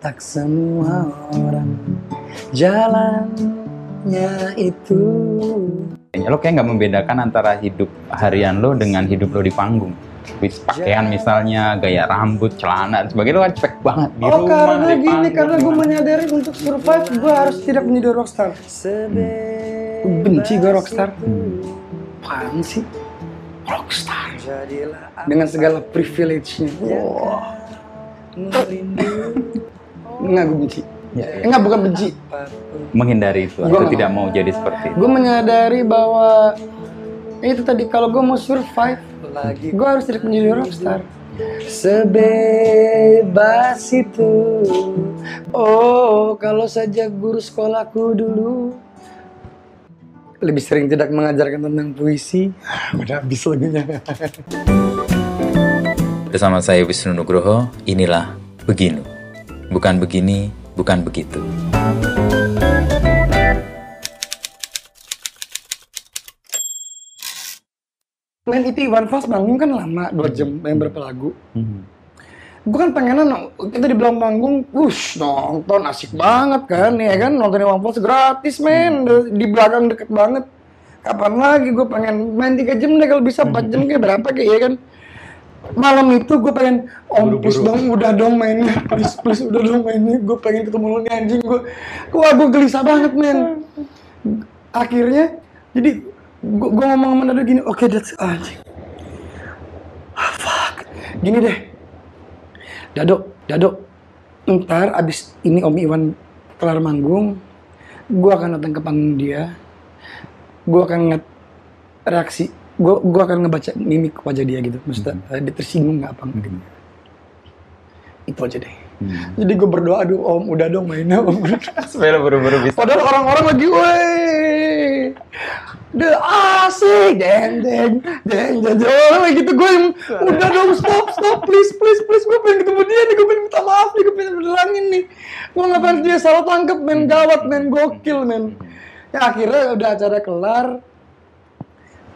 Tak semua orang jalannya itu. Lo kayak nggak membedakan antara hidup harian lo dengan hidup lo di panggung. Wis pakaian misalnya, gaya rambut, celana, dan sebagainya lo kan cek banget di Oh rumah, karena di gini, panggung, karena gue menyadari untuk survive gue harus tidak menjadi rockstar. Gue benci gue rockstar. Apaan sih? Rockstar. Dengan segala privilege-nya. Wah. Enggak gue benci. Ya, ya. Enggak bukan benci. menghindari itu Gua atau tidak mau jadi seperti itu. Gue menyadari bahwa itu tadi kalau gue mau survive, gue harus tidak menjadi rockstar. Sebebas itu, oh kalau saja guru sekolahku dulu lebih sering tidak mengajarkan tentang puisi. Udah habis lagunya. Bersama saya Wisnu Nugroho, inilah Beginu. Bukan begini, bukan begitu. Main itu Iwan Fals manggung kan lama, dua jam, main berapa lagu. gue kan pengennya kita dibilang panggung, wush nonton asik banget kan, ya kan nonton Iwan Fals gratis men, di- di belakang deket banget. Kapan lagi gue pengen main tiga jam deh kalau bisa 4 jam kayak berapa kayak ya kan. Malam itu gue pengen om please dong udah dong mainnya. Please please udah dong mainnya. Gue pengen ketemu lu nih anjing. Gue wah gue gelisah banget men. Akhirnya jadi gue ngomong sama Dado gini oke that's anjing. Ah, fuck. Gini deh. Dado, Dado, ntar abis ini Om Iwan kelar manggung, gue akan datang ke panggung dia, gue akan ngeliat reaksi, gue gua akan ngebaca mimik wajah dia gitu, maksudnya eh, dia tersinggung nggak apa nggak gitu. Itu aja deh. Jadi gue berdoa, aduh Om, udah dong mainnya Om. Lo buru-buru bisa. Padahal orang-orang lagi, woi, the asik, deng, deng, deng, deng, deng, orang lagi gitu gue yang, udah dong, stop, stop, please, please, please, gue pengen ketemu dia nih, gue pengen minta maaf nih, gue pengen bilangin nih, gue nggak pengen dia salah tangkep, men gawat, men gokil, men. Ya akhirnya udah acara kelar,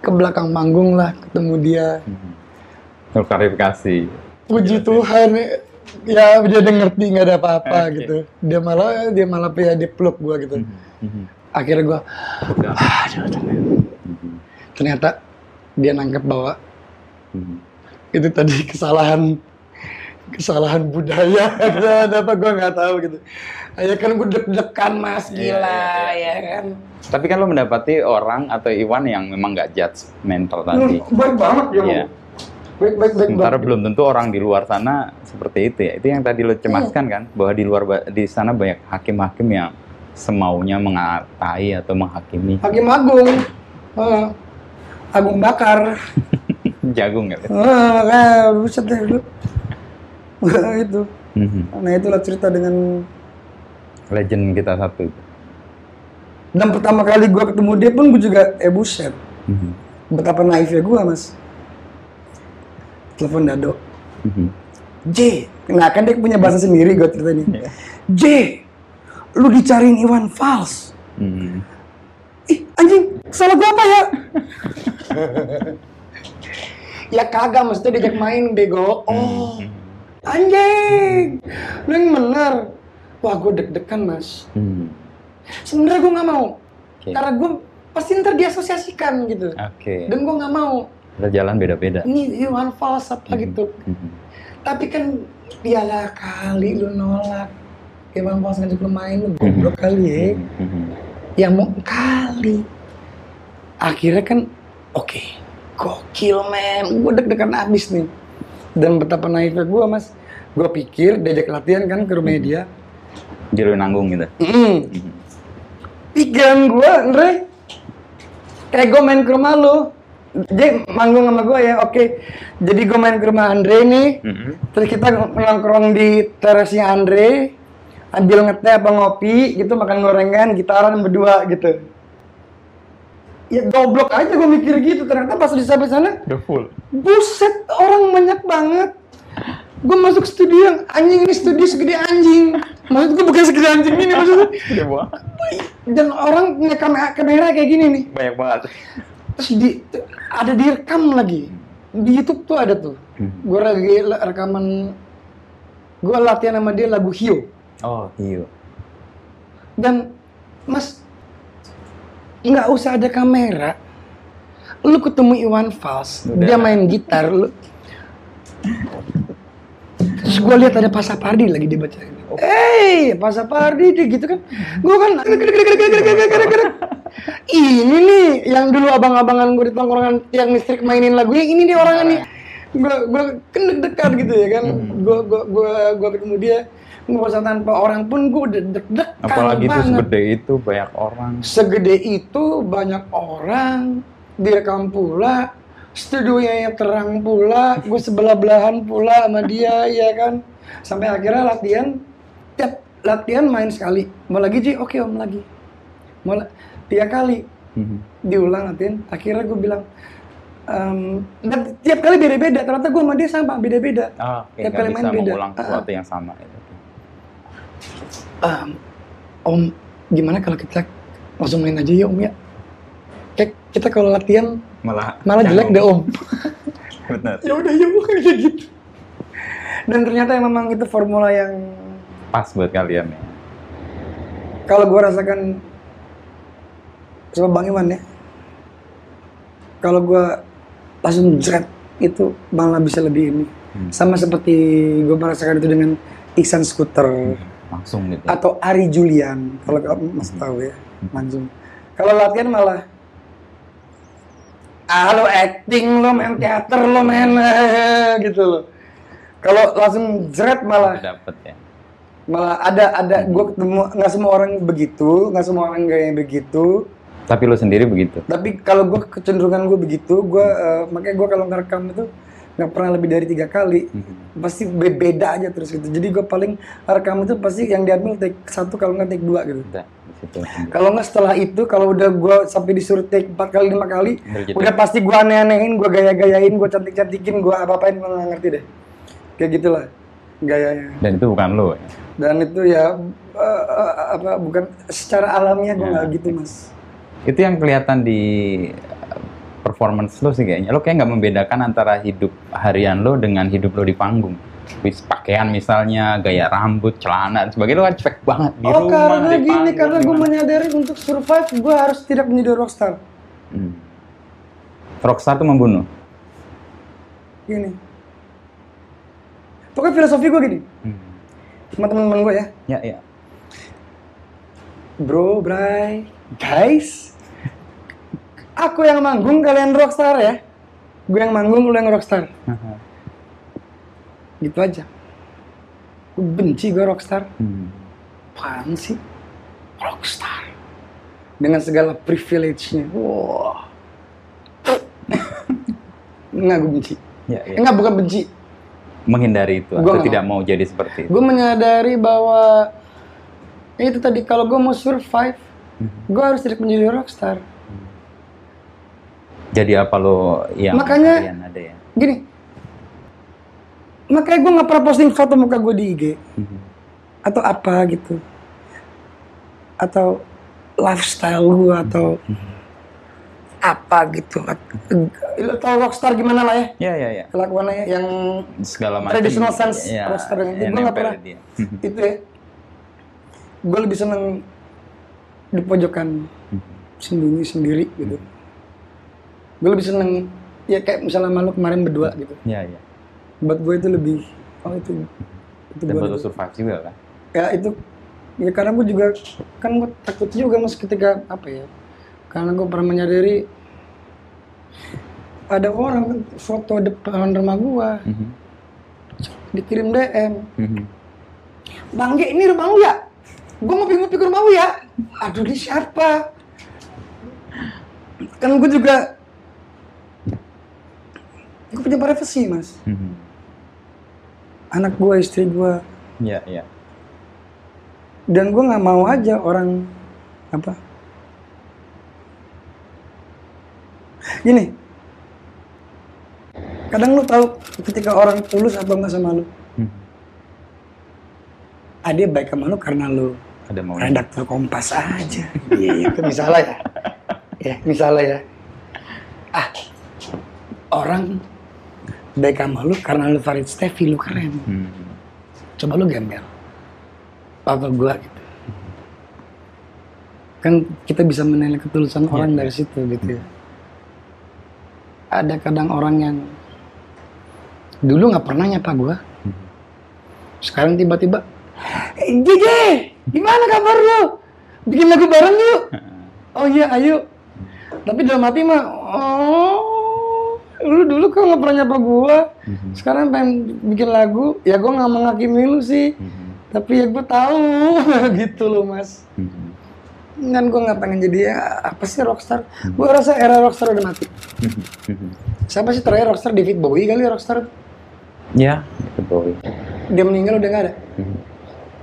ke belakang panggung lah, ketemu dia, Lo klarifikasi. puji Tuhan, ya dia udah ngerti nggak ada apa-apa Oke. gitu, dia malah dia malah ya dia peluk gue gitu. Akhirnya gue Aduh, ternyata dia nangkep bahwa itu tadi kesalahan kesalahan budaya. Ada apa? Gue nggak tahu gitu. Ya kan gue deg-degan mas. Iya, gila iya, ya kan? Tapi kan lo mendapati orang atau Iwan yang memang nggak judge mental tadi. Baik banget ya Iya. baik baik baik Sementara banget. belum tentu orang di luar sana seperti itu ya. Itu yang tadi lo cemaskan kan, bahwa di luar di sana banyak hakim-hakim yang semaunya mengatai atau menghakimi. Hakim Agung. Ah, Agung Bakar. Jagung buset deh lu Wah, itu Mhm. nah itulah cerita dengan Legend kita satu. itu. dan pertama kali gue ketemu dia pun gue juga eh buset Mhm. betapa naifnya gue mas telepon Dado Mhm. J nah kan dia punya bahasa sendiri gue cerita ini Iya. J lu dicariin Iwan Fals Mhm. ih anjing salah gue apa ya ya kagak maksudnya diajak main bego oh anjing. Lu yang bener. Wah gue deg-degan mas. Mhm. sebenarnya gue nggak mau. Oke. karena gue pasti ntar diasosiasikan gitu. Oke. dan gue nggak mau. Kita jalan beda-beda. ini Iwan Fals apa gitu. Mhm. tapi kan piala kali lu nolak. Iwan Fals ngajak lu main lu goblok kali ya. Mhm. yang mau kali. Akhirnya kan oke. Gokil men. Gue deg-degan abis nih dan betapa naifnya gue mas. Gue pikir diajak latihan kan ke rumah dia. Jadi nanggung gitu. mm. pikiran gue Andre. Kayak gue main ke rumah lu. Jadi manggung sama gue ya oke. Jadi gue main ke rumah Andre nih Mhm. terus kita nongkrong di terasnya Andre. Ambil ngeteh apa ngopi gitu makan gorengan gitaran berdua gitu ya goblok aja gue mikir gitu. Ternyata pas di sampai sana Udah full. buset orang banyak banget. Gue masuk studio yang anjing ini studio segede anjing. Maksud gue bukan segede anjing ini maksudnya dan orang punya kamera, kamera kayak gini nih. Banyak banget. terus di ada direkam lagi. Di YouTube tuh ada tuh. Mhm. gue lagi rekaman gue latihan sama dia lagu Hio Oh, iya. Dan Mas nggak usah ada kamera. Lu ketemu Iwan Fals, Udah. dia main gitar, lu Terus gue lihat ada Pak Sapardi lagi dia baca ini. Eh, Pak Sapardi dia gitu kan. Gue kan ini nih yang dulu abang-abangan gue di tongkrongan yang listrik mainin lagunya ini dia orangnya nih. Gue gue kan deg-degan gitu ya kan. Gue gue gue gue ketemu dia nggak usah tanpa orang pun gue udah deg-degan Apalagi itu segede itu banyak orang. Segede itu banyak orang direkam pula studionya yang terang pula gue sebelah belahan pula sama dia ya kan sampai akhirnya latihan tiap latihan main sekali mau lagi Ji oke om lagi mau la- tiga kali Mhm. diulang latihan akhirnya gue bilang dan tiap kali beda-beda ternyata gue sama dia sama beda-beda Ah, Tiap oke, nggak kali main beda. mengulang Ah, sesuatu yang sama. Itu. Ehm, om gimana kalau kita langsung main aja ya om ya? Kayak kita kalau latihan Malah malah jelek deh om. Ya udah ya kayak gitu. Dan ternyata memang itu formula yang Pas buat kalian ya. kalau gua rasakan coba bang Iwan ya kalau gua langsung jret itu malah bisa lebih ini. Hmm. sama seperti gua merasakan itu dengan Iksan Scooter Langsung gitu. atau Ari Julian kalau kamu mas tahu ya langsung kalau latihan malah ah lo acting lo main teater lo main gitu loh kalau langsung jret malah Dapet ya. malah ada ada gue ketemu nggak semua orang begitu nggak semua orang gaya begitu Tapi lo sendiri begitu. tapi kalau gue kecenderungan gue begitu gue eh, makanya gue kalau ngerekam itu nggak pernah lebih dari tiga kali Mhm. Pasti be- beda aja terus gitu jadi gue paling rekam itu pasti yang diambil take satu kalau nggak take dua gitu kalau nggak setelah itu kalau udah gue sampai disuruh take empat kali lima kali Udah jadi. udah pasti gue aneh-anehin gue gaya-gayain gue cantik-cantikin gue apa-apain gue nggak ngerti deh kayak gitulah gayanya Dan itu bukan lo. Ya. dan itu ya eh, eh, apa bukan secara alamiah gue Ya. nggak gitu mas Itu yang kelihatan di uh, performance lo sih kayaknya. Lo kayak nggak membedakan antara hidup harian lo dengan hidup lo di panggung. Wis pakaian misalnya, gaya rambut, celana, dan sebagainya lo kan cuek banget di oh rumah. karena di gini panggung, karena gue menyadari untuk survive gue harus tidak menjadi rockstar Hmm. Rockstar tuh membunuh. gini pokoknya filosofi gue gini Hmm. sama teman-teman gue ya Ya, ya. bro bray guys aku yang manggung kalian rockstar ya? Gue yang manggung lu yang rockstar. Gitu aja. Gue benci gue rockstar. Hmm. apaan sih? Rockstar. Dengan segala privilege-nya. Wah. Enggak gue benci. Ya, ya. enggak bukan benci. Menghindari itu Gua atau nggak tidak mau. jadi seperti itu. gue menyadari bahwa itu tadi kalau gue mau survive Mhm. gue harus tidak menjadi rockstar Jadi apa lo yang Makanya- ada ya? gini makanya gue nggak pernah posting foto muka gue di IG Mhm. atau apa gitu atau lifestyle gue atau apa gitu lo tau rockstar gimana lah ya Ya, ya, ya. kelakuannya ya, yang Segala macam. Traditional sense ya, roster yang gua nggak pernah. di dia. itu ya gue lebih seneng di pojokan sembunyi sendiri gitu gue lebih seneng ya kayak misalnya malu kemarin berdua gitu Ya, ya. buat gue itu lebih oh itu itu Dan buat lo survive juga kan? ya itu ya karena gue juga kan gue takut juga mas ketika apa ya karena gue pernah menyadari ada orang foto depan rumah gue Mhm. dikirim DM Mhm. bang Ge, ini rumah lu ya gue ngopi-ngopi ke rumah lu ya aduh ini siapa kan gue juga gue punya privasi mas. Mhm. anak gue istri gue Ya, ya. dan gue nggak mau aja orang apa? Gini. Kadang lu tahu ketika orang tulus atau nggak sama lu? Mhm. ah dia baik sama lu karena lu Ada mau redaktur kompas aja. Iya itu misalnya. Ya ya misalnya ya. Ah orang baik sama lu karena lu Farid Steffi lu keren. Mhm. coba lu gembel. Apa gue gitu. Kan kita bisa menilai ketulusan orang dari situ gitu ya. Ada kadang orang yang dulu nggak pernah nyapa gue sekarang tiba-tiba "Eh, Gege gimana kabar lu? Bikin lagu bareng yuk. Oh iya ayo. Tapi dalam hati mah oh lu dulu kok nggak pernah nyapa gua. Sekarang pengen bikin lagu. Ya gua nggak menghakimi lu sih. Tapi ya gua tahu. Gitu loh mas. Kan gua nggak pengen jadi ya, apa sih rockstar? Gua rasa era rockstar udah mati. Siapa sih terakhir rockstar? David Bowie kali rockstar? Ya itu Bowie. Dia meninggal udah nggak ada.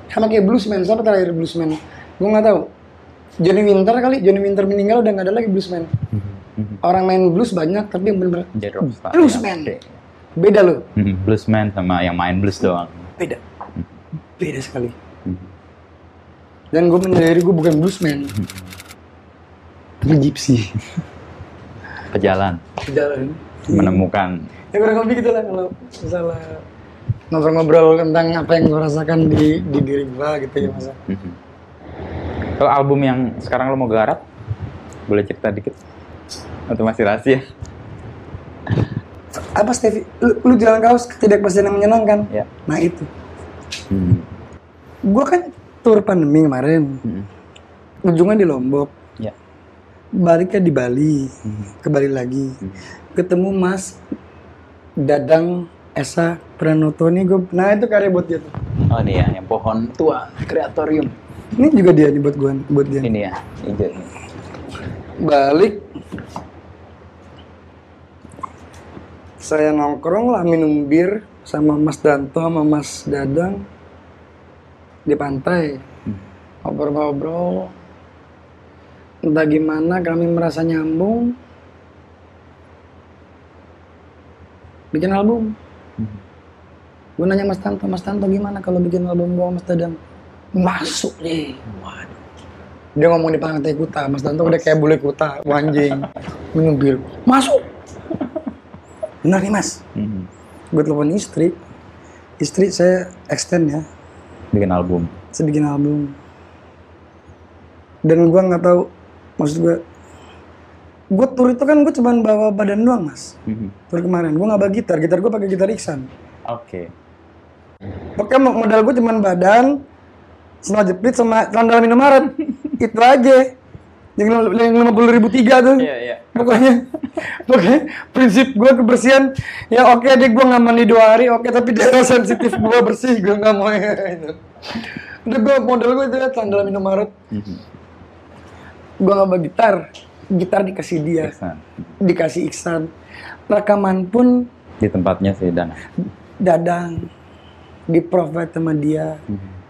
Sama kayak bluesman siapa terakhir bluesman gua nggak tahu. Johnny Winter kali. Johnny Winter meninggal udah nggak ada lagi bluesman orang main blues banyak tapi yang bener jadi rockstar bluesman ya. Oke. beda loh Mhm, bluesman sama yang main blues doang. Beda. Beda sekali. Dan gue menyadari gue bukan bluesman tapi gypsy. Pejalan. Jalan menemukan. Ya kurang lebih gitu lah kalau misalnya ngobrol-ngobrol tentang apa yang gue rasakan di di diri gue gitu ya masa. Kalau album yang sekarang lo mau garap, boleh cerita dikit? Atau masih rahasia? apa Stevie lu, lu jalan kaos ketidakpastian yang menyenangkan Ya. nah itu Hmm. gue kan tur pandemi kemarin Mhm. ujungnya di Lombok Ya. baliknya di Bali ke Bali lagi ketemu Mas Dadang Esa Pranoto nih gue nah itu karya buat dia tuh Oh ini ya, yang pohon tua, kreatorium. ini juga dia nih buat gue buat dia Ini ya, hijau ini. balik saya nongkrong lah minum bir sama Mas Danto sama Mas Dadang di pantai. Ngobrol-ngobrol. Entah gimana kami merasa nyambung. Bikin album. Gue nanya Mas Tanto Mas Tanto gimana kalau bikin album gue Mas Dadang? Masuk waduh. Dia ngomong di pantai kuta Mas Tanto udah kayak bule kuta wanjing minum bir. Masuk benar nih Mas. Mhm. gue telepon istri. Istri saya extend ya. Bikin album. saya bikin album. Dan gue nggak tahu maksud gue gue tur itu kan gue cuman bawa badan doang mas. Mhm. tur kemarin. Gue nggak bawa gitar. Gitar gue pakai gitar Iksan. Oke. pokoknya mo- modal gue cuman badan semua jepit sama dalam Indomaret itu aja yang lima puluh ribu tiga tuh Iya, iya. pokoknya pokoknya prinsip gue kebersihan ya oke deh gue nggak mandi dua hari oke tapi daerah sensitif gue bersih gue nggak mau itu udah gue modal gue itu ya celana dalam Indomaret Mhm. gue nggak bawa gitar gitar dikasih dia Iksan. dikasih Iksan rekaman pun Di tempatnya si Dana. dadang di provide sama dia Mhm.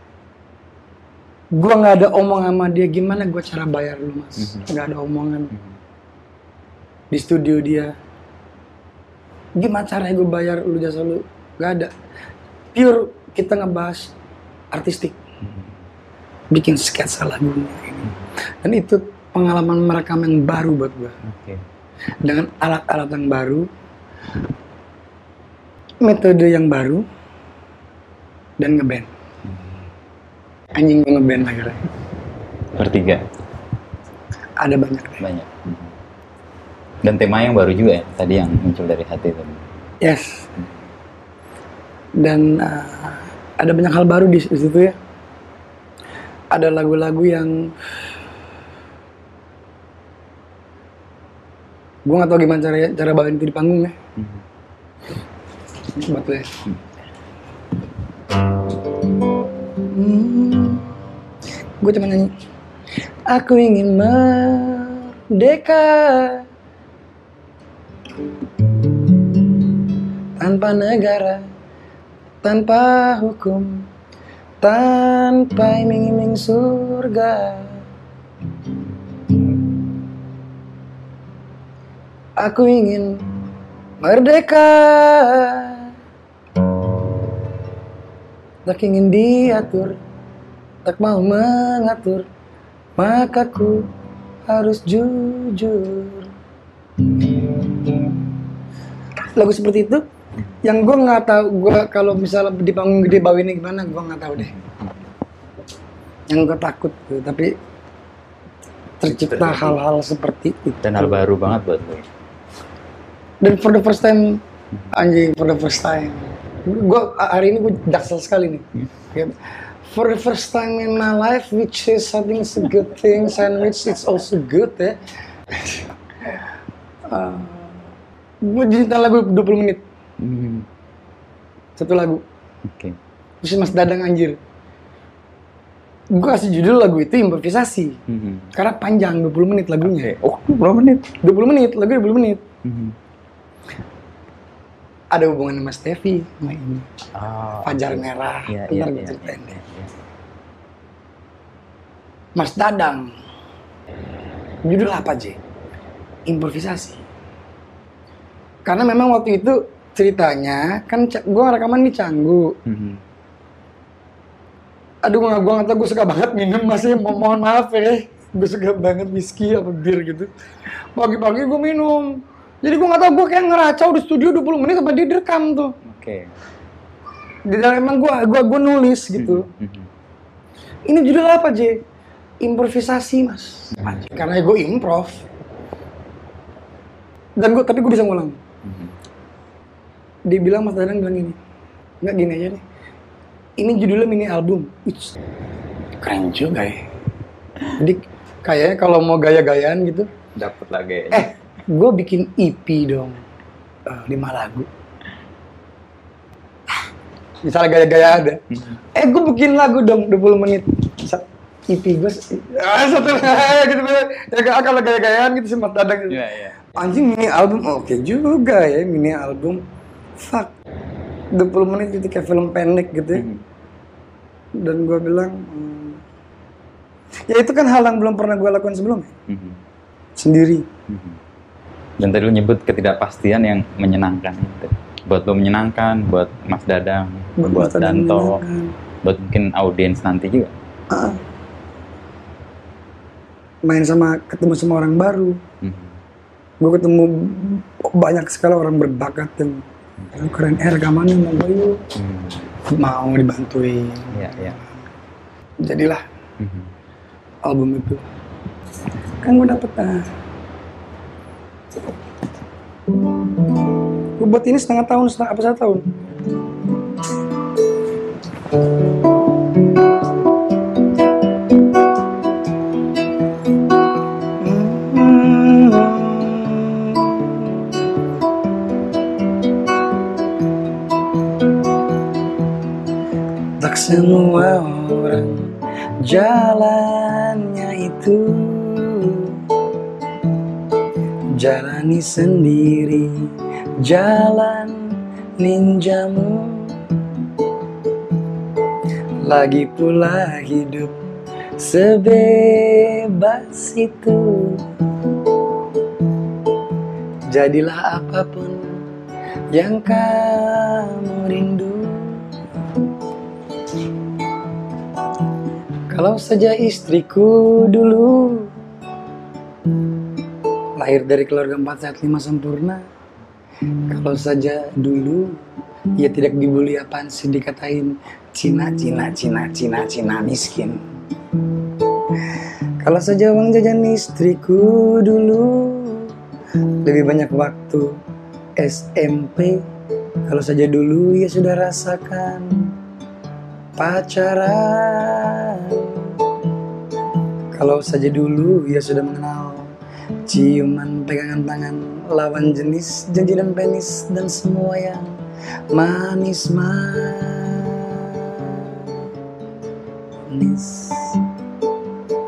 Gue nggak ada omong sama dia gimana gue cara bayar lu mas? Nggak ada omongan. Di studio dia. Gimana caranya gue bayar lu jasa lu? Nggak ada. Pure kita ngebahas artistik. Bikin sketsa lagunya ini. Dan itu pengalaman merekam yang baru buat gue dengan alat-alat yang baru metode yang baru dan ngeband anjing gue ngeband akhirnya Bertiga. ada banyak deh. Banyak. Dan tema yang baru juga ya, tadi yang muncul dari hati tadi. yes dan uh, ada banyak hal baru di, di situ ya ada lagu-lagu yang gue nggak tahu gimana cara cara bawain itu di panggung ya buat gue Hmm, gue cuma nyanyi. Aku ingin merdeka. Tanpa negara tanpa hukum tanpa iming-iming surga. Aku ingin merdeka tak ingin diatur tak mau mengatur maka ku harus jujur lagu seperti itu yang gue nggak tahu gue kalau misalnya di panggung gede bawainnya gimana gue nggak tahu deh yang gue takut tuh. tapi tercipta hal-hal seperti itu Dan hal baru banget buat lo. dan for the first time anjing for the first time gue hari ini gue jaksel sekali nih Kayak, for the first time in my life which is something is a good thing and which is also good ya uh, gue cerita lagu 20 menit Hmm. satu lagu Oke. terus Mas Dadang anjir gue kasih judul lagu itu improvisasi Hmm. karena panjang 20 menit lagunya Oke. Oh, berapa menit? 20 menit lagu 20 menit Hmm. Ada hubungan sama Steffi sama ini Oh, Fajar. Merah Iya, iya, gue iya, ceritain iya, deh. iya. Mas Dadang judul apa J? improvisasi karena memang waktu itu ceritanya kan gue rekaman di Canggu Hmm. aduh gue gue nggak tau gue suka banget minum masih mo mohon maaf ya gue suka banget whisky apa bir gitu pagi-pagi gue minum jadi gue nggak tau gue kayak ngeracau di studio 20 menit sampai dia direkam tuh. Oke. di dalam emang gue gua, gua nulis gitu. Hmm. ini judul apa J? Improvisasi mas. Karena gue improv. Dan gue tapi gue bisa ngulang. Hmm. dia bilang Mas Dadang bilang gini. Nggak gini aja deh. Ini judulnya mini album. Wih, keren juga ya. Jadi kayaknya kalau mau gaya-gayaan gitu Dapat lagi. eh gue bikin EP dong Eh, lima lagu misalnya gaya-gaya ada Hmm. eh gue bikin lagu dong 20 menit EP gue ah, satu gitu ya kalau gaya-gayaan gitu sih Mas Dadang gitu. Iya, iya. anjing mini album oke juga ya mini album fuck 20 menit gitu kayak film pendek gitu ya. Hmm. dan gue bilang hmm, ya itu kan hal yang belum pernah gue lakukan sebelumnya Hmm. sendiri. Dan tadi lu nyebut ketidakpastian yang menyenangkan itu. Buat lo menyenangkan, buat Mas Dadang, buat, Mas Dadang Danto, buat mungkin audiens nanti juga. Ah. main sama ketemu sama orang baru Mhm. gue ketemu banyak sekali orang berbakat yang "Lu keren eh rekamannya mau gue yuk Hmm. mau dibantuin Iya, iya. jadilah Mhm. album itu kan gue dapet ah gue buat ini setengah tahun setengah apa satu tahun? Tak semua orang jalannya itu Jalani sendiri jalan ninjamu. Lagi pula hidup sebebas itu. Jadilah apa pun yang kamu rindu. Kalau saja istriku dulu lahir dari keluarga empat sehat lima sempurna. Kalau saja dulu ia tidak dibully apaan sih dikatain Cina, Cina, Cina, Cina, Cina miskin. Kalau saja uang jajan istriku dulu lebih banyak waktu SMP. Kalau saja dulu ia sudah rasakan pacaran. Kalau saja dulu ia sudah mengenal ciuman pegangan tangan lawan jenis janji dan penis dan semua yang manis manis.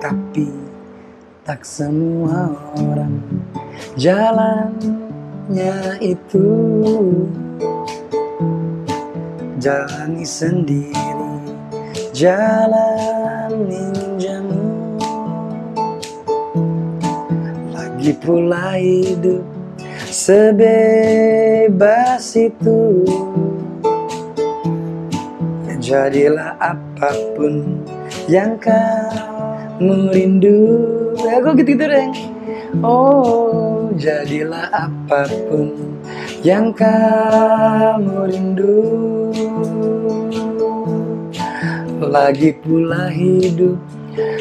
Tapi tak semua orang jalannya itu. Jalani sendiri jalan lagi pula hidup sebebas itu. Jadilah apa pun yang kamu rindu. Aku gitu gitu deh. Oh jadilah apa pun yang kamu rindu. Lagi pula hidup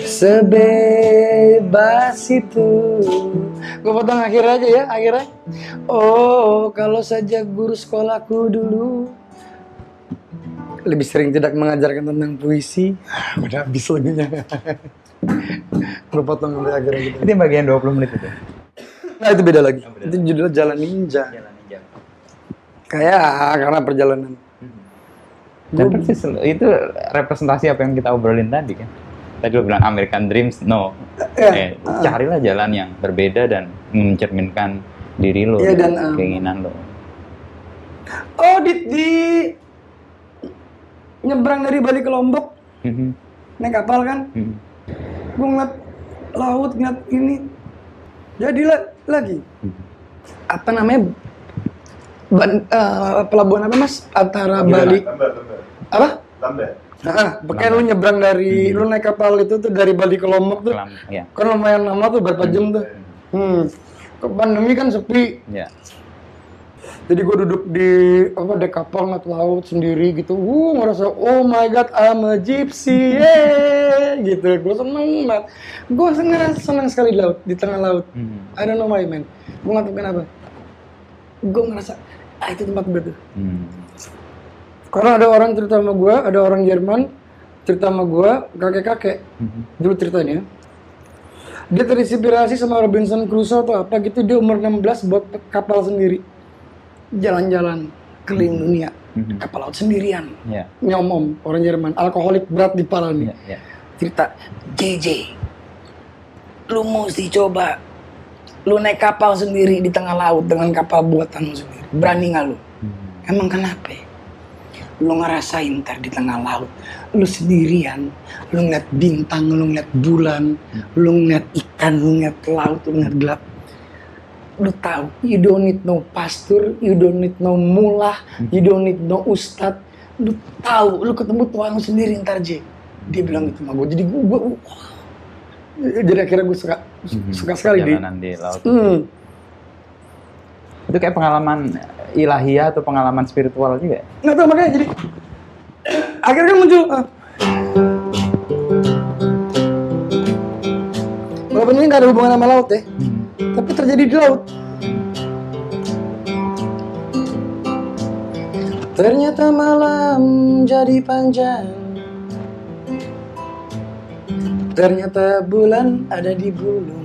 sebebas itu. Gue potong akhir aja ya, akhirnya. Oh, kalau saja guru sekolahku dulu lebih sering tidak mengajarkan tentang puisi. Ah, Udah habis lagunya. Gue potong sampai akhirnya gitu. Itu yang bagian 20 menit itu. Nah itu beda lagi. Itu judulnya Jalan Ninja. Kayak karena perjalanan. Dan persis itu representasi apa yang kita obrolin tadi kan. Tadi lo bilang American Dreams, no. Ya, Eh, carilah jalan yang berbeda dan mencerminkan diri lo, Iya, dan, dan, um, keinginan lo. Oh di, di nyebrang dari Bali ke Lombok Mhm, naik kapal kan. mhm, Gue ngeliat laut ngeliat ini. Jadilah lagi. mhm. Apa namanya? Ban- eh, pelabuhan apa mas? Antara Bali. Lambat, lambat. Apa? Nah, pakai lu nyebrang dari lu naik kapal itu tuh dari Bali ke Lombok tuh. Kelam, ya, Kan lumayan lama tuh berapa jam tuh. Hmm. Ke pandemi kan sepi. ya. Jadi gue duduk di apa dek kapal ngeliat laut sendiri gitu. Wuh ngerasa oh my god I'm a gypsy yeah! gitu. Gue seneng banget. Gue ngerasa seneng sekali di laut di tengah laut. Mhm, I don't know why man. Gue nggak tahu kenapa. Gue ngerasa ah itu tempat gue tuh. mhm. Karena ada orang cerita sama gue, ada orang Jerman cerita sama gue kakek-kakek Mhm. dulu ceritanya. Dia terinspirasi sama Robinson Crusoe atau apa gitu dia umur 16 buat kapal sendiri. Jalan-jalan keliling dunia. Mhm. Kapal laut sendirian. Ya, Nyomom orang Jerman, alkoholik berat di pala nih. ya, ya. Cerita, JJ, lu mesti coba lu naik kapal sendiri di tengah laut dengan kapal buatan lu sendiri. Berani nggak lu? Mhm. Emang kenapa? Lu ngerasain ntar di tengah laut, lu sendirian, lu ngeliat bintang, lu ngeliat bulan, lu ngeliat ikan, lu ngeliat laut, lu ngeliat gelap. Lu tahu, you don't need no pastor, you don't need no mulah, you don't need no ustad. Lu tahu, lu ketemu Tuhan lu sendiri ntar J. Dia bilang gitu sama gue, jadi gue, gue jadi akhirnya gue suka, Mhm. suka sekali di. Di laut. Hmm. Itu kayak pengalaman ilahiyah atau pengalaman spiritual juga ya? nggak tahu makanya jadi akhirnya muncul ah. walaupun ini nggak ada hubungan sama laut ya tapi terjadi di laut ternyata malam jadi panjang ternyata bulan ada di bulungan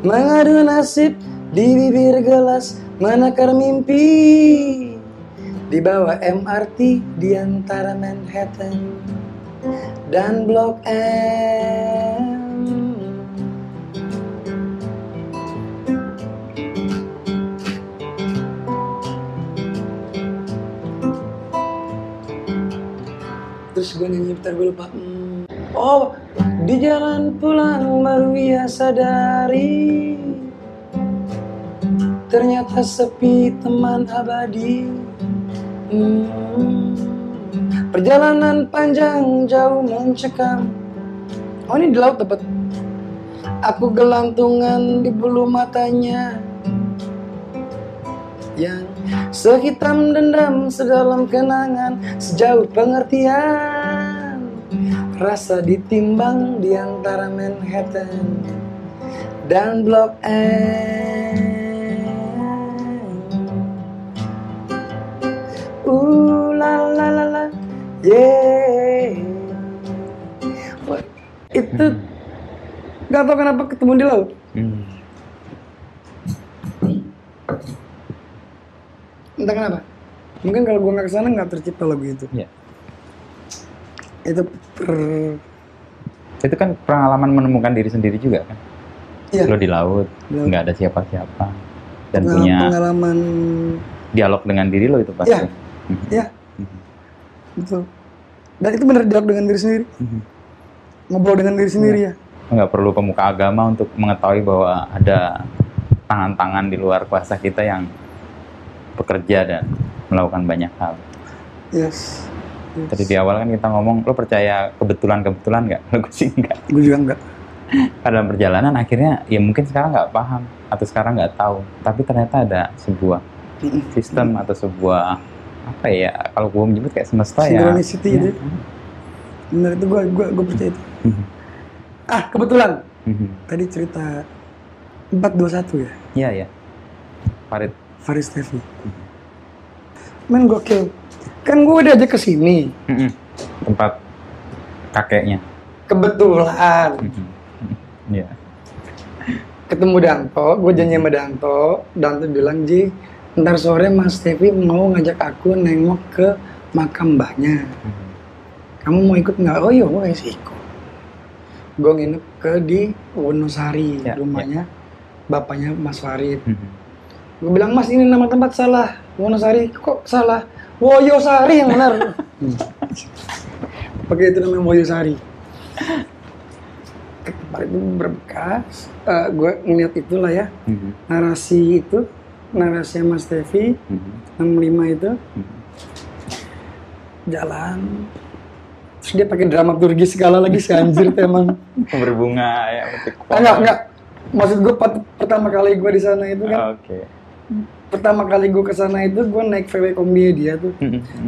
Mengadu nasib di bibir gelas menakar mimpi di bawah MRT di antara Manhattan dan Blok M. Terus gue nyanyi bentar gue lupa. Hmm. Oh, di jalan pulang baru ia sadari. Ternyata sepi teman abadi. Hmm. Perjalanan panjang jauh mencekam. Oh ini di laut tepat. Aku gelantungan di bulu matanya. Yang sehitam dendam sedalam kenangan Sejauh pengertian Rasa ditimbang di antara Manhattan Dan Blok M. Ooh la la la la. Yeah. Wah, Itu Gak tau kenapa ketemu di laut Hmm. Entah kenapa. Mungkin kalau gue gak ke sana gak tercipta lagu itu. Iya. Itu per... Itu kan pengalaman menemukan diri sendiri juga kan? Iya Lo di laut, nggak ada siapa-siapa, dan Pengalaman- punya Pengalaman dialog dengan diri lo itu pasti. Iya. Ya Betul Dan itu bener dialog dengan diri sendiri Mhm. Ngobrol dengan diri sendiri ya Nggak perlu pemuka agama untuk mengetahui bahwa ada tangan-tangan di luar kuasa kita yang bekerja dan melakukan banyak hal. Yes, yes. Tadi di awal kan kita ngomong, lo percaya kebetulan-kebetulan nggak? Lo gue sih nggak. Gue juga enggak Dalam perjalanan akhirnya, ya mungkin sekarang nggak paham atau sekarang nggak tahu, tapi ternyata ada sebuah sistem atau sebuah apa ya kalau gue menyebut kayak semesta ya Synchronicity ya. itu. Bener itu gue gue gue percaya itu. Mhm. Ah kebetulan Mhm. tadi cerita 421 ya Iya ya Farid Faris Tevi. Men gokil. Kan gue udah aja ke sini. Mhm. tempat kakeknya Kebetulan. Iya ketemu Danto, gue janji sama Danto. Danto bilang, Ji, ntar sore Mas Tevi mau ngajak aku nengok ke makam mbahnya. Kamu mau ikut nggak? Oh iya, gue sih ikut. Gue nginep ke di Wonosari, Ya, rumahnya bapaknya Mas Farid. Gue bilang, Mas ini nama tempat salah. Wonosari, kok salah? Woyosari yang benar. Hmm. Pakai itu namanya Woyosari. Ke tempat itu berbekas. Eh, gue ngeliat itulah ya, Mhm. narasi itu, narasi Mas Tevi, Mhm. 65 itu, Mhm. jalan. Terus dia pakai dramaturgi segala lagi si anjir tuh emang. berbunga ya enggak, enggak. Maksud gue pertama kali gue di sana itu kan, oke pertama kali gue ke sana itu gue naik VW kombi dia tuh.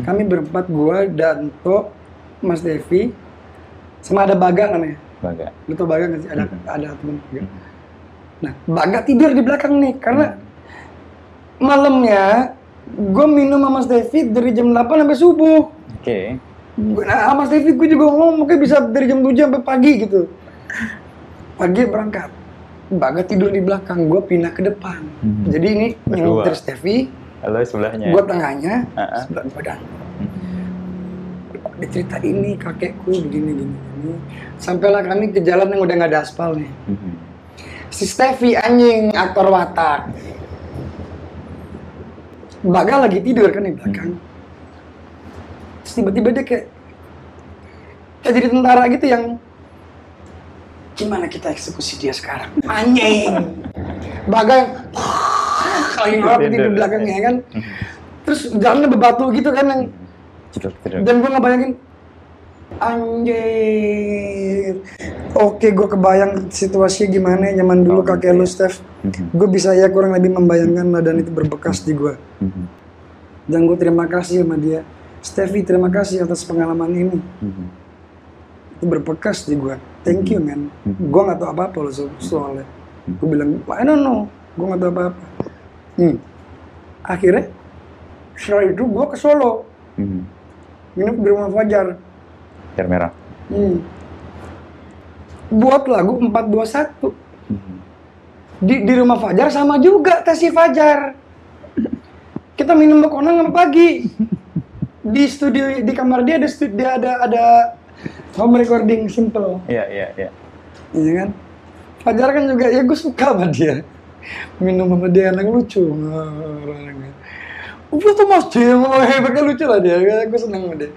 Kami berempat gue, Danto, Mas Devi, sama ada Baga namanya. Baga Lu tau Baga nggak sih? Ada Mhm. ada temen. Mhm. Nah, Baga tidur di belakang nih karena malamnya gue minum sama Mas Devi dari jam 8 sampai subuh. oke Gua- Nah, sama Mas Devi gue juga ngomong mungkin bisa dari jam 7 sampai pagi gitu. Pagi berangkat. Baga tidur di belakang, gue pindah ke depan. Mhm. Jadi ini yang nyetir Stevi, halo sebelahnya gue tengahnya, Ah, ah. sebelah badan. Dia cerita ini kakekku begini gini gini. Sampailah kami ke jalan yang udah nggak ada aspal nih. Mhm. Si Stevi anjing aktor watak. Baga lagi tidur kan di belakang. Terus tiba-tiba dia kayak kayak jadi tentara gitu yang gimana kita eksekusi dia sekarang? Anjing. Baga yang lagi ngelap di Tidur. belakangnya kan. Mhm. Terus jalannya berbatu gitu kan yang dan gue ngebayangin anjir oke gue kebayang situasi gimana zaman dulu Oh, kakek lu iya. Steph Mhm. gue bisa ya kurang lebih membayangkan lah dan itu berbekas di gue Mhm. dan gue terima kasih sama dia Steffi terima kasih atas pengalaman ini itu berbekas di gue thank you man gue nggak tahu apa apa loh so- soalnya gue bilang I don't know gue nggak tahu apa apa hmm. akhirnya setelah itu gue ke Solo Mhm. nginep di rumah Fajar Air merah Hmm. Buat lagu 421 Mhm. di di rumah Fajar sama juga tes si Fajar. Kita minum bekonang pagi. Di studio di kamar dia ada stu- dia ada ada home recording simple. iya iya iya Iya kan? Fajar kan juga ya gue suka sama dia. Minum sama dia enak lucu. orangnya. Gue tuh mas dia mau hebatnya lucu lah dia. Gue seneng sama dia.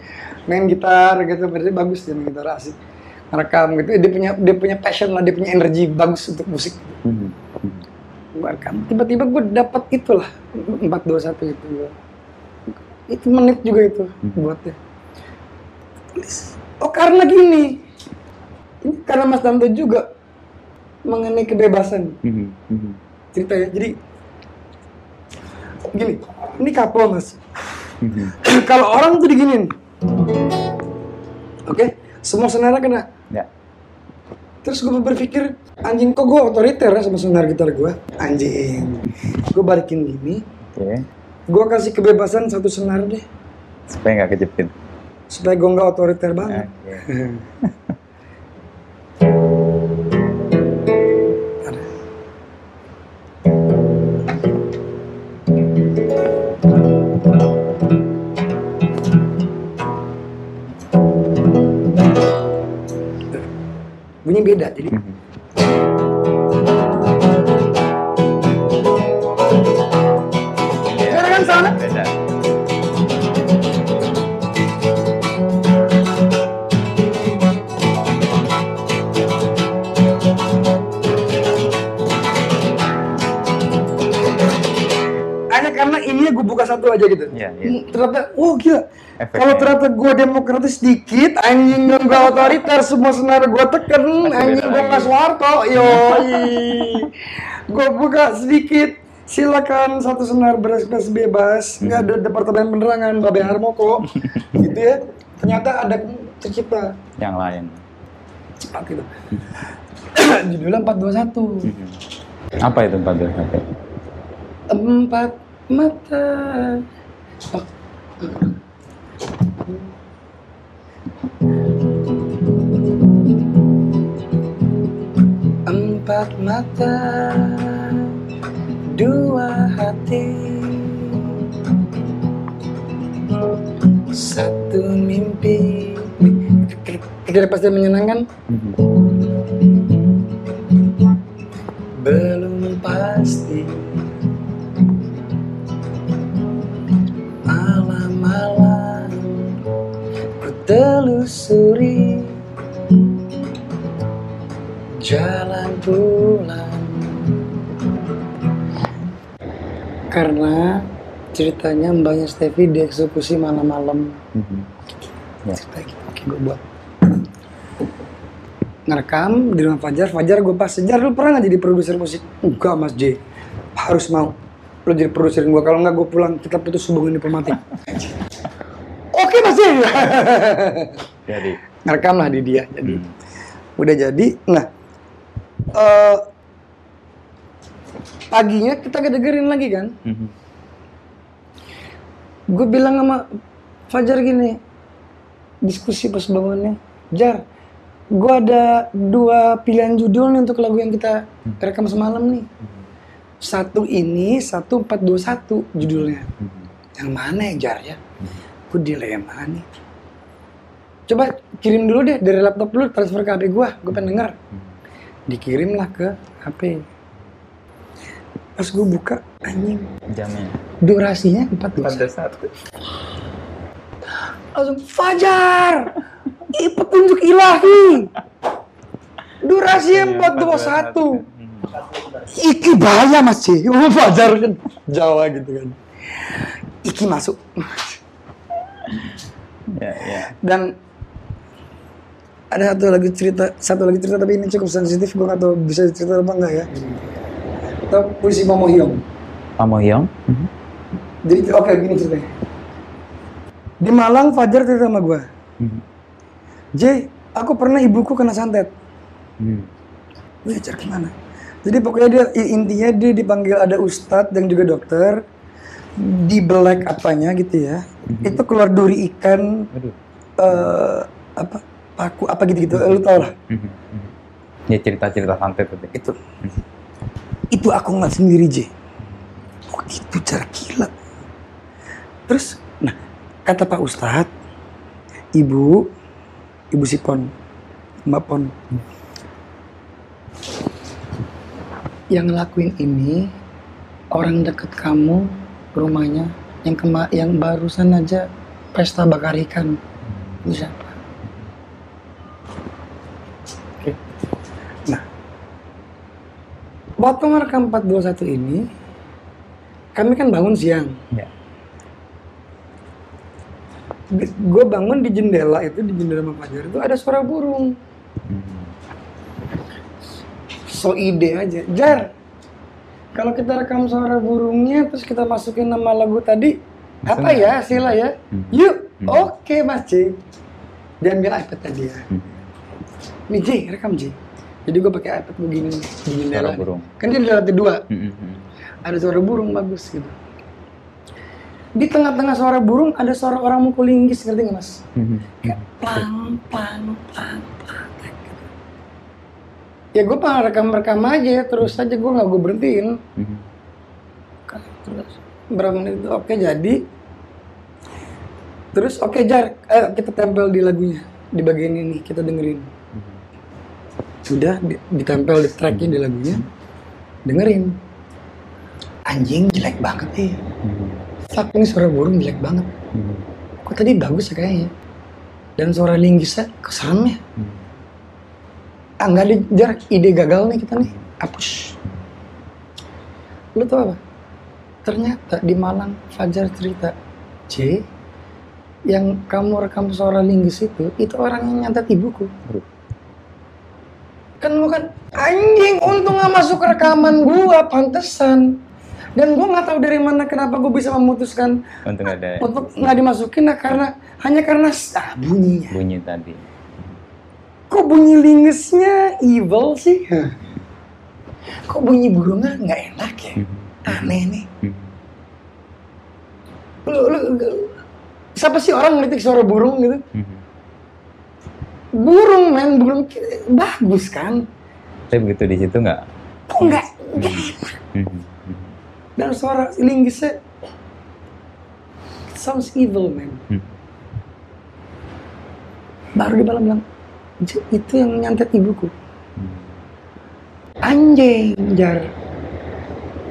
Main gitar gitu, berarti bagus dia main gitar asik. Rekam gitu, dia punya dia punya passion lah, dia punya energi bagus untuk musik. Mhm. Mhm. Gue rekam. Tiba-tiba gue dapet itulah 421 itu. Itu menit juga itu buatnya. Tulis. Oh karena gini, ini karena Mas Danto juga mengenai kebebasan Mhm. Mhm. ceritanya. Jadi gini, ini kapal mas. Mhm. Kalau orang tuh diginin, oke, semua senara kena. ya Terus gue berpikir, anjing kok gue otoriter ya sama senar gitar gue? Anjing, gue balikin gini, oke gue kasih kebebasan satu senar deh, supaya nggak kejepit supaya gue nggak otoriter banget. demokratis dikit, anjing dan gue otoriter, semua senar gue teken, anjing gue nggak Soeharto, yoi. gue buka sedikit, silakan satu senar berekspresi bebas. Nggak ada departemen penerangan Babe Harmoko gitu ya. Ternyata ada tercipta. Yang lain. cepat gitu. Judulnya 421 Apa itu Pak Dur? Oke. empat mata. Empat mata dua hati. Satu mimpi. Tidak pasti menyenangkan. Belum pasti. Malam-malam ku telusuri jalan pulang. Karena ceritanya mbaknya Stevie dieksekusi malam-malam. Ya. cerita gitu oke gue buat. Ngerekam di rumah Fajar. Fajar gue pas Fajar lu pernah nggak jadi produser musik? Enggak mas J. Harus mau. Lu jadi produser gue kalau nggak gue pulang kita putus hubungan diplomatik. Oke mas J. Jadi. ngerekam lah di dia jadi. Hmm. udah jadi. Nah eh paginya kita kedengerin lagi kan? Mhm. gue bilang sama Fajar gini diskusi pas bangunnya Jar gue ada dua pilihan judul nih untuk lagu yang kita rekam semalam nih. Satu ini satu empat dua satu judulnya. Mhm. yang mana ya Jar ya? Gue dilema nih. Coba kirim dulu deh dari laptop lu transfer ke HP gue gue pengen denger dikirim lah ke HP pas gue buka anjing. Jamnya. durasinya empat dua saat langsung Fajar Ih, petunjuk ilahi. Durasinya 421 Iki bahaya mas Ci Oh, Fajar kan Jawa gitu kan. Iki masuk. Ya, ya. dan ada satu lagi cerita satu lagi cerita tapi ini cukup sensitif gue gak tahu bisa cerita apa enggak ya atau puisi Momo Hyung Pak Mohyong? Mhm. jadi oke gini ceritanya di Malang Fajar cerita sama gue Mhm. J aku pernah ibuku kena santet Hmm. Wih, cari gimana? Jadi pokoknya dia intinya dia dipanggil ada ustadz dan juga dokter di belek apanya gitu ya. Itu keluar duri ikan Aduh. eh apa paku apa gitu-gitu. Lu tau lah. Mhm. Mhm. Ya cerita-cerita santet tadi. Itu. Itu aku nggak sendiri J. Oh itu cara gila. Terus, nah kata Pak Ustadz, ibu, ibu Sipon, Mbak Pon, yang ngelakuin ini orang deket kamu rumahnya yang kema yang barusan aja pesta bakar ikan itu Oke. Nah, waktu merekam 421 ini kami kan bangun siang. Ya. Gue bangun di jendela itu di jendela Mbak Fajar itu ada suara burung. Mhm. so ide aja. Jar, kalau kita rekam suara burungnya terus kita masukin nama lagu tadi, apa Bisa ya Sila ya? Hmm. Yuk, Hmm. oke Mas J. Dia ambil iPad tadi ya. Mhm. Nih J, rekam J. Jadi gue pakai iPad begini di jendela. Suara burung. Kan dia di lantai dua, Mhm. Mhm. ada suara burung bagus gitu. Di tengah-tengah suara burung ada suara orang mukul linggis, ngerti nggak mas? Mhm. Kayak plang, plang, plang, plang. kayak gitu. Ya gue pengen rekam-rekam aja, terus aja gue nggak gue berhentiin. Mhm. Terus berapa menit itu oke jadi. Terus oke jar, ayo kita tempel di lagunya di bagian ini kita dengerin. Sudah di- ditempel di tracknya di lagunya, dengerin. Anjing jelek banget nih. Mhm. Fuck ini suara burung jelek banget. Mhm. Kok tadi bagus ya kayaknya. Dan suara linggisnya keserem ya. Mhm. Ah nggak ada ide gagal nih kita nih. Hapus. Lu tau apa? Ternyata di Malang Fajar cerita, C, yang kamu rekam suara linggis itu, itu orang yang nyantet ibuku. Kan lu kan, anjing, untung gak masuk rekaman gua, pantesan. dan gue nggak tahu dari mana kenapa gue bisa memutuskan Untuk ada untuk nggak dimasukin nah karena hanya karena ah, bunyinya bunyi tadi. kok bunyi lingesnya evil sih kok bunyi burungnya nggak enak ya aneh nih Hmm. lu, lu, lu- siapa sih orang ngelitik suara burung gitu Hmm. Burung men burung bagus kan? Tapi begitu di situ nggak? kok nggak? Enak Hmm. dan suara lingisnya it sounds evil man. Hmm. baru di malam bilang "J, itu yang nyantet ibuku. Hmm. anjing jar.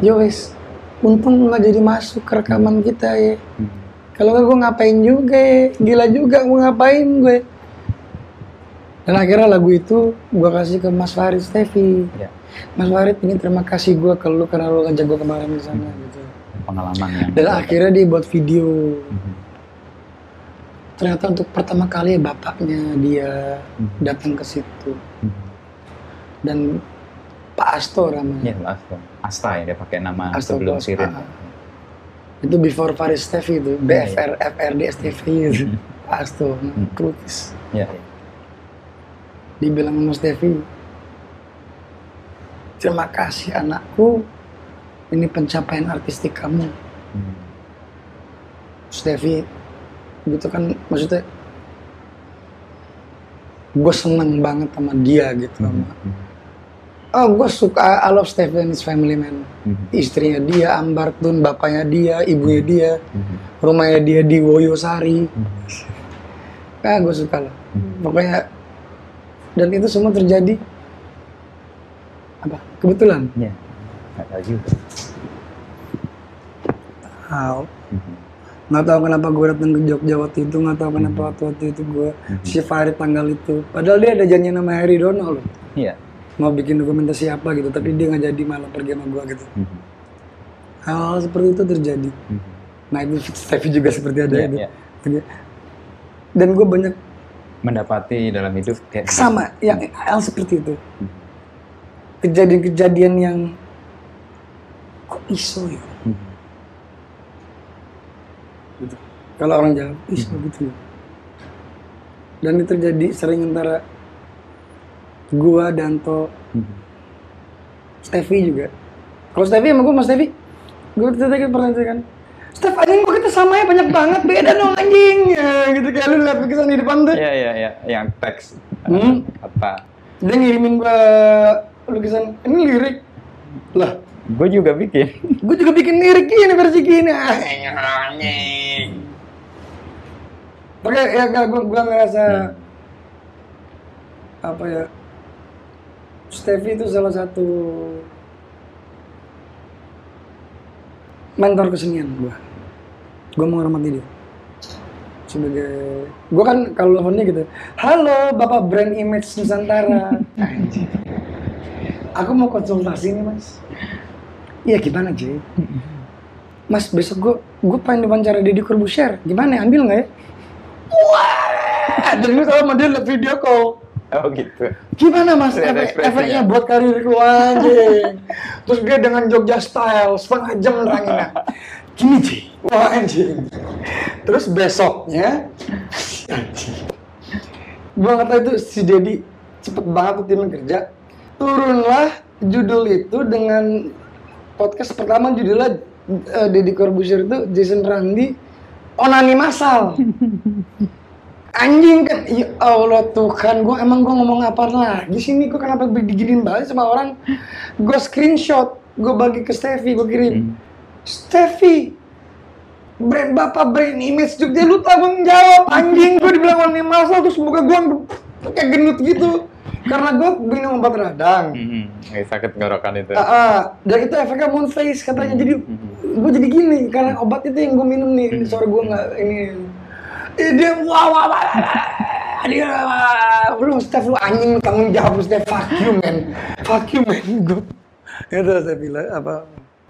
Yo wes untung nggak jadi masuk ke rekaman kita ya. Hmm. kalau nggak gue ngapain juga ya? Gila juga mau ngapain gue dan akhirnya lagu itu gue kasih ke Mas Farid Stevi Ya. Mas Farid ini terima kasih gue ke lu karena lu ngajak gue kemarin di sana gitu Pengalaman yang. dan akhirnya dia buat video Hmm. ternyata untuk pertama kali bapaknya dia Hmm. datang ke situ Hmm. dan Pak Asto namanya Ya, Asta. Asta ya dia pakai nama Asto sebelum Sirin. ah. itu before Farid Stevi itu BFR FRD STV itu Pak Asto Hmm. Krukis Ya. Dibilang sama Stevi terima kasih anakku ini pencapaian artistik kamu Hmm. Stevi gitu kan maksudnya gue seneng banget sama dia gitu sama Hmm. oh gue suka I love and his family man Hmm. istrinya dia Ambar Tun bapaknya dia ibunya dia Hmm. rumahnya dia di Woyosari Hmm. ah gue suka lah Hmm. pokoknya dan itu semua terjadi apa kebetulan Ya. Nggak tahu juga. How? Hmm. nggak tahu kenapa gue datang ke Jogja waktu itu nggak tahu kenapa waktu, waktu itu gue Hmm. si Farid tanggal itu padahal dia ada janji sama Harry Dono loh Iya. mau bikin dokumentasi apa gitu tapi dia nggak jadi malah pergi sama gue gitu Hmm. hal, seperti itu terjadi nah itu Stevie juga seperti ada Iya, itu iya. dan gue banyak Mendapati dalam hidup kayak sama yang hal seperti itu Hmm. kejadian-kejadian yang kok iso ya Hmm. gitu. kalau orang Jawa iso gitu ya dan itu terjadi sering antara gua Danto Hmm. Stevi juga kalau Stevi sama gua mas Stevi gua tadi pernah kan kita samanya banyak banget beda dong anjing. Ya, gitu kayak lu lihat lukisan di depan tuh. Iya iya iya yang teks. Hmm. kata. dia ngirimin gua lukisan ini lirik. Lah. Gue juga bikin. gue juga bikin lirik gini versi gini. Anjing. Oke, ya gue gua ngerasa apa ya? Stevie itu salah satu mentor kesenian gue gue menghormati dia. Sebagai gue kan kalau teleponnya gitu halo bapak brand image nusantara. Aku mau konsultasi nih mas. Iya gimana Jay mas besok gue gue pengen diwawancara Deddy Corbuzier. Gimana ambil nggak ya? Wah! Dan gue sama dia liat video call. Oh gitu. Gimana mas? Efek, efeknya buat karir lu anjing. Terus dia dengan Jogja style setengah jam neranginnya Gini Ci, wah anjing Terus besoknya anjing. Gua nggak tahu itu si Dedi cepet banget tuh tim kerja. Turunlah judul itu dengan podcast pertama judulnya eh, Deddy Corbuzier itu Jason Randi Onani Masal. Anjing kan? Ya Allah Tuhan gue emang gue ngomong apa lagi sini gue kenapa diginin banget sama orang? Gue screenshot gue bagi ke Steffi gue kirim. Hmm. Steffi brand bapak brand image Jogja lu tanggung jawab anjing. Gue dibilang orang masal terus muka gue kayak gendut gitu. Karena gue minum obat radang. Hmm. Kayak sakit tenggorokan itu. Ah, ah. dan itu efeknya moon face katanya. Jadi Hmm. gue jadi gini karena obat itu yang gue minum nih. Suara gue nggak ini. Eh, dia wah wah wah, dia lu Steph lu anjing tanggung jawab lu Steph. Fuck you man. Fuck you man. Gue itu saya bilang apa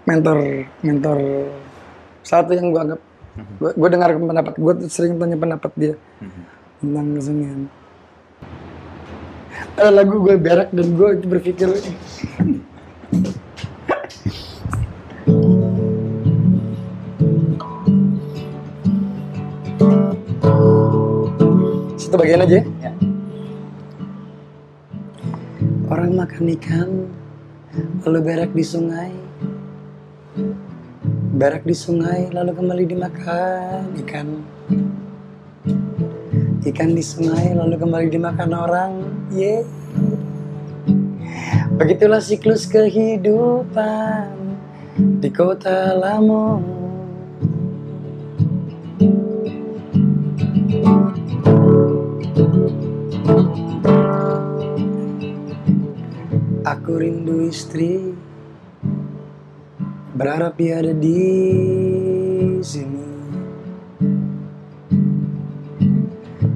mentor mentor satu yang gue anggap. Mhm. Gue, gue dengar pendapat gue sering tanya pendapat dia mhm. tentang kesenian. Ada lagu gue berak dan gue berpikir satu bagian aja ya. ya. orang makan ikan lalu berak di sungai. Berak di sungai, lalu kembali dimakan ikan. Ikan di sungai, lalu kembali dimakan orang. Ye. Begitulah siklus kehidupan di kota Lamongan. Aku rindu istri Berharap dia ada di sini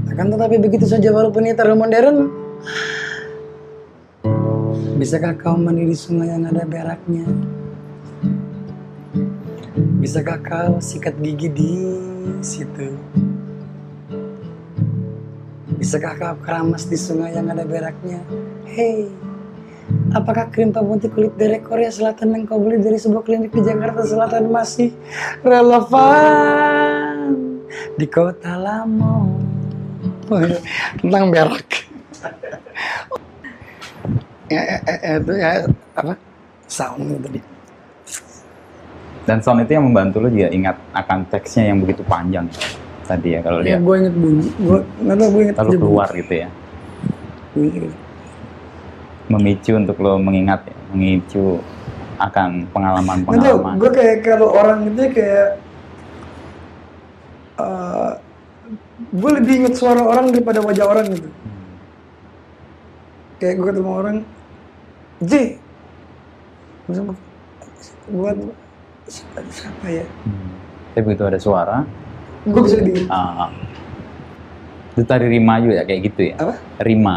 Akan tetapi begitu saja walaupun ia terlalu modern Bisakah kau mandi di sungai yang ada beraknya? Bisakah kau sikat gigi di situ? Bisakah kau keramas di sungai yang ada beraknya? Hei, apakah krim pemutih kulit dari Korea Selatan yang kau beli dari sebuah klinik di Jakarta Selatan masih relevan di kota Lamongan? Tentang berak. ya, ya, ya, itu ya apa? Sound itu tadi. Dan sound itu yang membantu lo juga ingat akan teksnya yang begitu panjang tadi ya kalau Ya, lihat gue inget bunyi. Gue nggak tau gue inget lalu aja bunyi. keluar gitu ya Bunyi. Memicu untuk lo mengingat memicu akan pengalaman-pengalaman gue kayak kalau orang itu kayak eh gue lebih inget suara orang daripada wajah orang gitu. Kayak gue ketemu orang, J, buat siapa, siapa ya? Hmm. Tapi begitu ada suara, Gue bisa lebih inget. ah, itu tadi rima juga ya kayak gitu ya. Apa? Rima.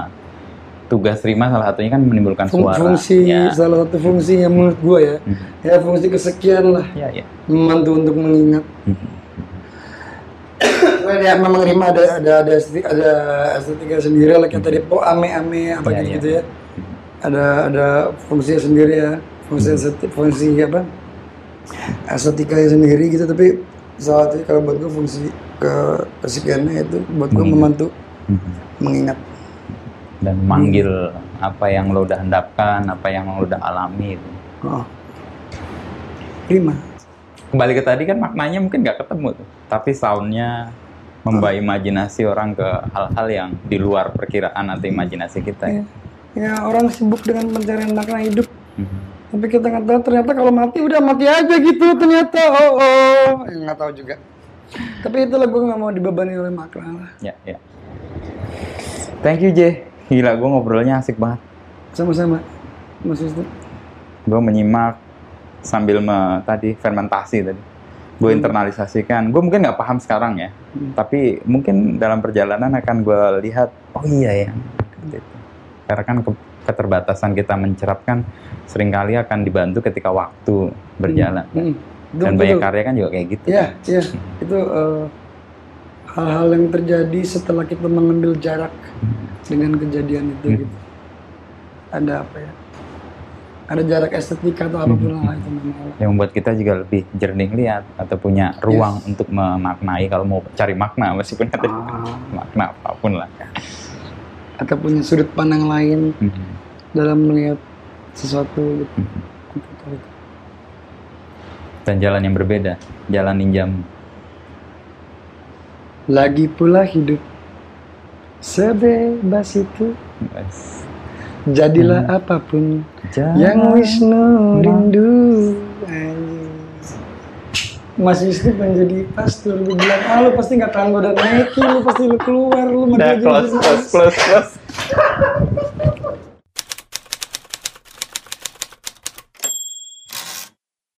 Tugas rima salah satunya kan menimbulkan Fung- suara. fungsi Ya. salah satu fungsi yang menurut gue ya, Hmm. ya fungsi kesekian lah, Ya, ya. membantu untuk mengingat. Hmm. Ya memang Rima ada ada ada ada estetika sendiri lah kayak tadi po ame ame apa Iya, gitu, iya. gitu ya. Ada ada fungsinya sendiri ya, fungsi Hmm. fungsi apa? Estetikanya sendiri gitu tapi salah satu kalau buat gue fungsi ke kesekiannya itu buat gue Mengingat. membantu Hmm. mengingat. Dan manggil apa yang lo udah hendapkan, apa yang lo udah alami itu. Oh. Rima. Kembali ke tadi kan maknanya mungkin nggak ketemu tuh, tapi soundnya membawa imajinasi orang ke hal-hal yang di luar perkiraan atau imajinasi kita ya. Ya. ya orang sibuk dengan pencarian makna hidup Mhm. tapi kita nggak tahu ternyata kalau mati udah mati aja gitu ternyata oh oh Ya, nggak tahu juga tapi itulah gue nggak mau dibebani oleh makna lah Ya, ya. Thank you, J. Gila, gue ngobrolnya asik banget. sama-sama Mas Wisnu Gue menyimak sambil me, tadi fermentasi tadi. Gue internalisasikan. Gue mungkin nggak paham sekarang ya, Hmm. tapi mungkin dalam perjalanan akan gue lihat, oh iya ya. Gitu. Karena kan ke- keterbatasan kita mencerap kan sering kali akan dibantu ketika waktu berjalan. Hmm. Betul, Dan banyak karya kan juga kayak gitu. ya ya itu eh, hal-hal yang terjadi setelah kita mengambil jarak dengan kejadian itu Hmm. gitu ada apa ya ada jarak estetika atau apa pun lah itu namanya Yang membuat kita juga lebih jernih lihat atau punya ruang untuk memaknai kalau mau cari makna meskipun ada Ah. makna apa pun lah. atau punya sudut pandang lain Mhm. dalam melihat sesuatu gitu. Gitu. Dan jalan yang berbeda, jalan ninjam. Lagi pula hidup sebebas itu, Yes. jadilah apa pun Jalan. yang Wisnu rindu. Mas Wisnu pengen jadi pastor, lu bilang, ah lu pasti nggak tahan dan naikin, lu pasti lu keluar, lu Udah mau close, close, close, close.